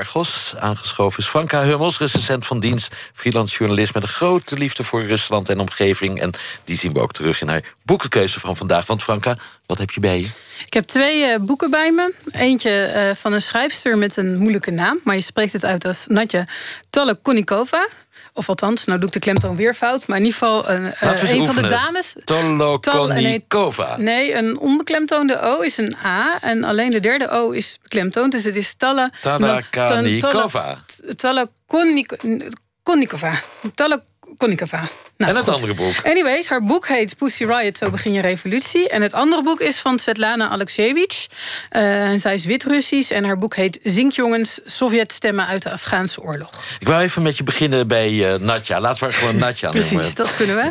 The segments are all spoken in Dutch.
Argos. Aangeschoven is Franka Hummels, recensent van dienst... freelance journalist met een grote liefde voor Rusland en omgeving. En die zien we ook terug in haar boekenkeuze van vandaag. Want Franka, wat heb je bij je? Ik heb twee uh, boeken bij me. Eentje uh, van een schrijfster met een moeilijke naam... maar je spreekt het uit als Natja Tolokonikova... Of althans, nou doe ik de klemtoon weer fout. Maar in ieder geval een, uh, een van de dames. Tolokonikova. Nee, een onbeklemtoonde O is een A. En alleen de derde O is beklemtoond. Dus het is Tala... Talakanikova. Talokonikova. Nou, en het andere boek? Anyways, haar boek heet Pussy Riot, Zo begin je revolutie. En het andere boek is van Svetlana Alexievich. Uh, zij is Wit-Russisch en haar boek heet Zinkjongens, Sovjet-stemmen uit de Afghaanse oorlog. Ik wou even met je beginnen bij uh, Natja. Laten we gewoon Natja Precies, noemen. dat kunnen we.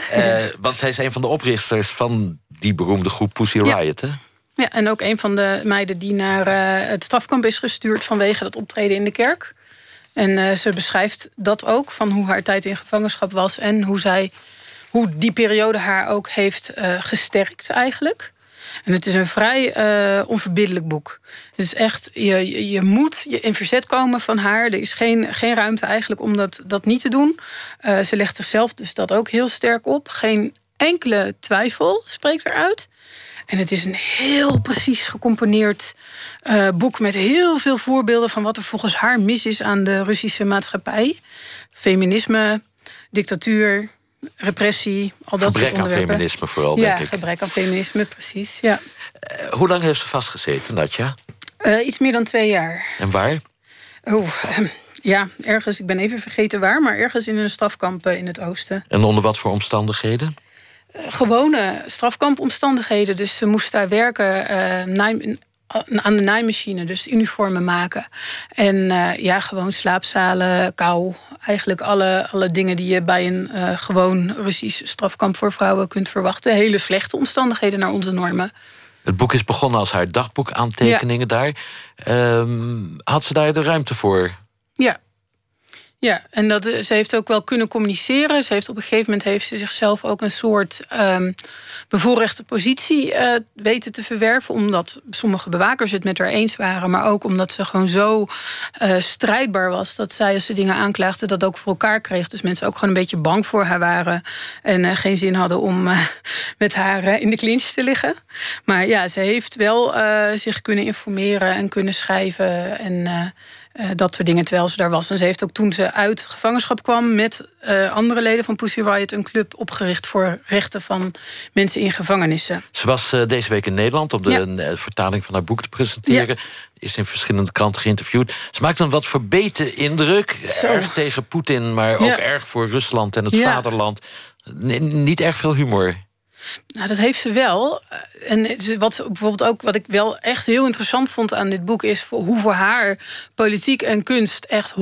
Uh, want zij is een van de oprichters van die beroemde groep Pussy Riot, ja. hè? Ja, en ook een van de meiden die naar het strafkamp is gestuurd... vanwege dat optreden in de kerk. En uh, ze beschrijft dat ook, van hoe haar tijd in gevangenschap was... en hoe, zij, hoe die periode haar ook heeft uh, gesterkt eigenlijk. En het is een vrij uh, onverbiddelijk boek. Het is echt, je, je moet in verzet komen van haar. Er is geen, geen ruimte eigenlijk om dat, dat niet te doen. ze legt zichzelf dus dat ook heel sterk op. Geen enkele twijfel spreekt eruit. En het is een heel precies gecomponeerd uh, boek met heel veel voorbeelden van wat er volgens haar mis is aan de Russische maatschappij. Feminisme, dictatuur, repressie, al dat gebrek soort onderwerpen. aan feminisme vooral, ja, denk ik. gebrek aan feminisme, precies. Ja. Uh, hoe lang heeft ze vastgezeten, Natja? Uh, iets meer dan twee jaar. En waar? Oh, ja, ergens, ik ben even vergeten waar, maar ergens in een strafkamp in het oosten. En onder wat voor omstandigheden? Gewone strafkampomstandigheden. Dus ze moest daar werken uh, aan de naaimachine, dus uniformen maken. En uh, ja, gewoon slaapzalen, kou. Eigenlijk alle, alle dingen die je bij een uh, gewoon Russisch strafkamp voor vrouwen kunt verwachten. Hele slechte omstandigheden naar onze normen. Het boek is begonnen als haar dagboekaantekeningen ja. daar. Um, had ze daar de ruimte voor? Ja, ja, en dat, ze heeft ook wel kunnen communiceren. Ze heeft op een gegeven moment heeft ze zichzelf ook een soort um, bevoorrechte positie uh, weten te verwerven. Omdat sommige bewakers het met haar eens waren. Maar ook omdat ze gewoon zo uh, strijdbaar was. Dat zij als ze dingen aanklaagde dat ook voor elkaar kreeg. Dus mensen ook gewoon een beetje bang voor haar waren. En geen zin hadden om met haar in de clinch te liggen. Maar ja, ze heeft wel zich kunnen informeren en kunnen schrijven. En uh, dat soort dingen terwijl ze daar was. En ze heeft ook toen ze uit gevangenschap kwam met uh, andere leden van Pussy Riot een club opgericht voor rechten van mensen in gevangenissen. Ze was uh, deze week in Nederland om de ja. vertaling van haar boek te presenteren. Ja. Is in verschillende kranten geïnterviewd. Ze maakt een wat verbeten indruk. Zo. Erg tegen Poetin, maar ook ja. erg voor Rusland en het vaderland. N niet erg veel humor. Nou, dat heeft ze wel. En wat bijvoorbeeld ook wat ik wel echt heel interessant vond aan dit boek is hoe voor haar politiek en kunst echt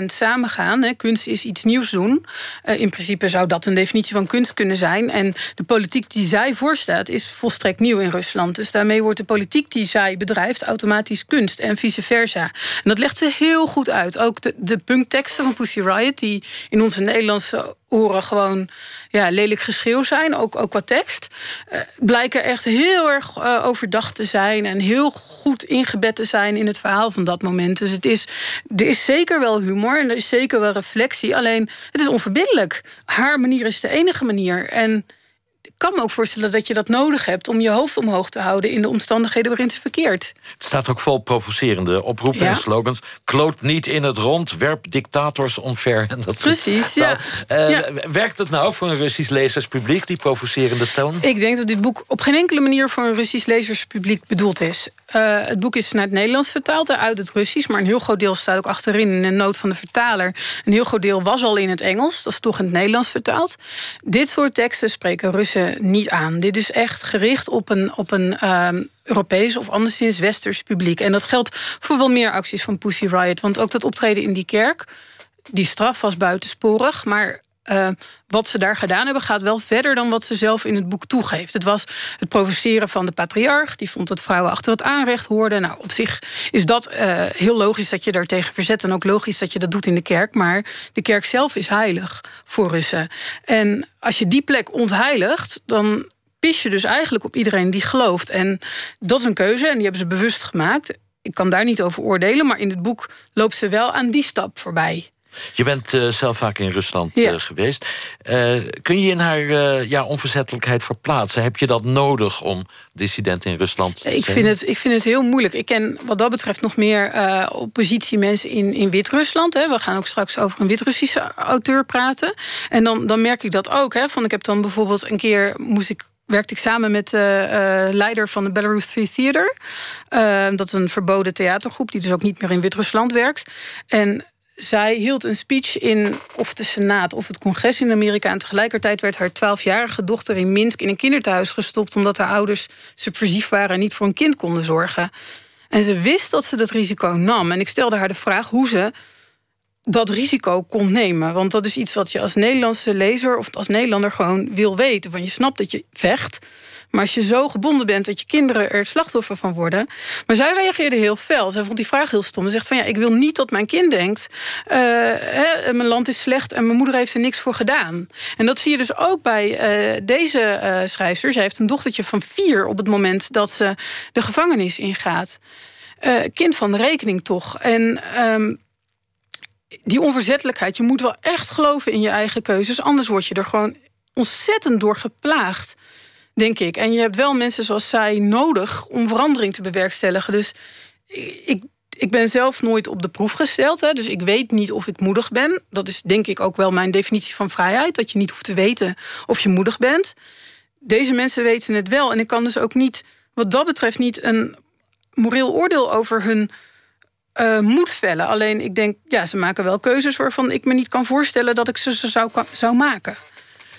100% samengaan. Kunst is iets nieuws doen. Uh, in principe zou dat een definitie van kunst kunnen zijn. En de politiek die zij voorstaat is volstrekt nieuw in Rusland. Dus daarmee wordt de politiek die zij bedrijft automatisch kunst en vice versa. En dat legt ze heel goed uit. Ook de, de punkteksten van Pussy Riot, die in onze Nederlandse oren gewoon ja, lelijk geschreeuw zijn, ook, ook qua tekst. Uh, blijken echt heel erg uh, overdacht te zijn en heel goed ingebed te zijn in het verhaal van dat moment. Dus het is, er is zeker wel humor en er is zeker wel reflectie. Alleen het is onverbiddelijk. Haar manier is de enige manier. En ik kan me ook voorstellen dat je dat nodig hebt om je hoofd omhoog te houden in de omstandigheden waarin ze verkeert. Het staat ook vol provocerende oproepen ja. en slogans. Kloot niet in het rond, werp dictators omver. En dat Precies, ja. Uh, ja. Werkt het nou voor een Russisch lezerspubliek, die provocerende toon? Ik denk dat dit boek op geen enkele manier voor een Russisch lezerspubliek bedoeld is. Uh, het boek is naar het Nederlands vertaald, uit het Russisch. Maar een heel groot deel staat ook achterin in een noot van de vertaler. Een heel groot deel was al in het Engels. Dat is toch in het Nederlands vertaald. Dit soort teksten spreken Russen niet aan. Dit is echt gericht op een, op een uh, Europees of anderszins Westers publiek. En dat geldt voor wel meer acties van Pussy Riot. Want ook dat optreden in die kerk, die straf was buitensporig. Maar uh, wat ze daar gedaan hebben gaat wel verder dan wat ze zelf in het boek toegeeft. Het was het provoceren van de patriarch. Die vond dat vrouwen achter het aanrecht hoorden. Nou, op zich is dat uh, heel logisch dat je daartegen verzet. En ook logisch dat je dat doet in de kerk. Maar de kerk zelf is heilig voor Russen. En als je die plek ontheiligt, dan pis je dus eigenlijk op iedereen die gelooft. En dat is een keuze en die hebben ze bewust gemaakt. ik kan daar niet over oordelen, maar in het boek loopt ze wel aan die stap voorbij. Je bent uh, zelf vaak in Rusland ja. uh, geweest. Uh, kun je in haar ja, onverzettelijkheid verplaatsen? Heb je dat nodig om dissident in Rusland te zijn? Ik vind het, ik vind het heel moeilijk. Ik ken wat dat betreft nog meer oppositiemensen in, in Wit-Rusland. We gaan ook straks over een Wit-Russische auteur praten. En dan, dan merk ik dat ook. Hè, van ik heb dan bijvoorbeeld een keer moest ik werkte ik samen met de uh, leider van de Belarus Free Theater. Uh, dat is een verboden theatergroep die dus ook niet meer in Wit-Rusland werkt. En zij hield een speech in of de Senaat of het congres in Amerika. En tegelijkertijd werd haar twaalfjarige dochter in Minsk in een kinderthuis gestopt. omdat haar ouders subversief waren en niet voor een kind konden zorgen. En ze wist dat ze dat risico nam. En ik stelde haar de vraag hoe ze dat risico kon nemen. Want dat is iets wat je als Nederlandse lezer of als Nederlander gewoon wil weten. Want je snapt dat je vecht. Maar als je zo gebonden bent dat je kinderen er slachtoffer van worden. Maar zij reageerde heel fel. Zij vond die vraag heel stom. Ze zegt van ja, ik wil niet dat mijn kind denkt. Uh, hè, mijn land is slecht en mijn moeder heeft er niks voor gedaan. En dat zie je dus ook bij uh, deze uh, schrijfster. Zij heeft een dochtertje van vier op het moment dat ze de gevangenis ingaat. kind van de rekening toch. En. Um, die onverzettelijkheid, je moet wel echt geloven in je eigen keuzes. Anders word je er gewoon ontzettend door geplaagd denk ik. En je hebt wel mensen zoals zij nodig om verandering te bewerkstelligen. Dus ik, ik ben zelf nooit op de proef gesteld. Hè, dus ik weet niet of ik moedig ben. Dat is denk ik ook wel mijn definitie van vrijheid. Dat je niet hoeft te weten of je moedig bent. Deze mensen weten het wel. En ik kan dus ook niet, wat dat betreft, niet een moreel oordeel over hun uh, moed vellen. Alleen ik denk, ja, ze maken wel keuzes waarvan ik me niet kan voorstellen dat ik ze, ze zou, zou maken.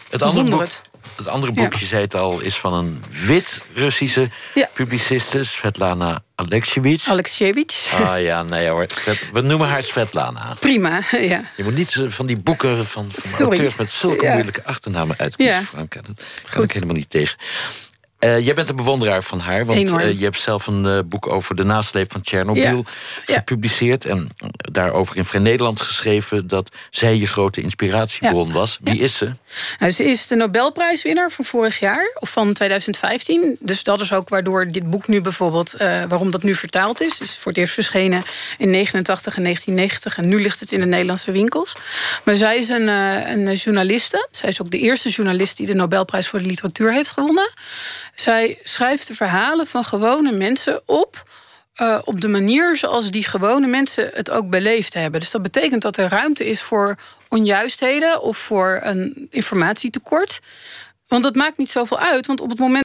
Het andere boek, het andere boekje, zei het al, is van een wit-Russische ja. publiciste, Svetlana Alexievich. Alexievich. Ah ja, nee hoor. We noemen haar Svetlana. Prima, ja. Je moet niet van die boeken van, van auteurs met zulke moeilijke achternamen uitkiezen, ja. Frank. Dat kan ik helemaal niet tegen. Uh, jij bent een bewonderaar van haar, want uh, je hebt zelf een uh, boek over de nasleep van Tsjernobyl ja. gepubliceerd. En daarover in Vrij Nederland geschreven dat zij je grote inspiratiebron ja. was. Wie is ze? Nou, ze is de Nobelprijswinnaar van vorig jaar, of van 2015. Dus dat is ook waardoor dit boek nu bijvoorbeeld, waarom dat nu vertaald is. Het is voor het eerst verschenen in 89 en 1990 en nu ligt het in de Nederlandse winkels. Maar zij is een, een journaliste. Zij is ook de eerste journalist die de Nobelprijs voor de literatuur heeft gewonnen. Zij schrijft de verhalen van gewone mensen op. Uh, op de manier zoals die gewone mensen het ook beleefd hebben. Dus dat betekent dat er ruimte is voor onjuistheden of voor een informatietekort. Want dat maakt niet zoveel uit. Want op het moment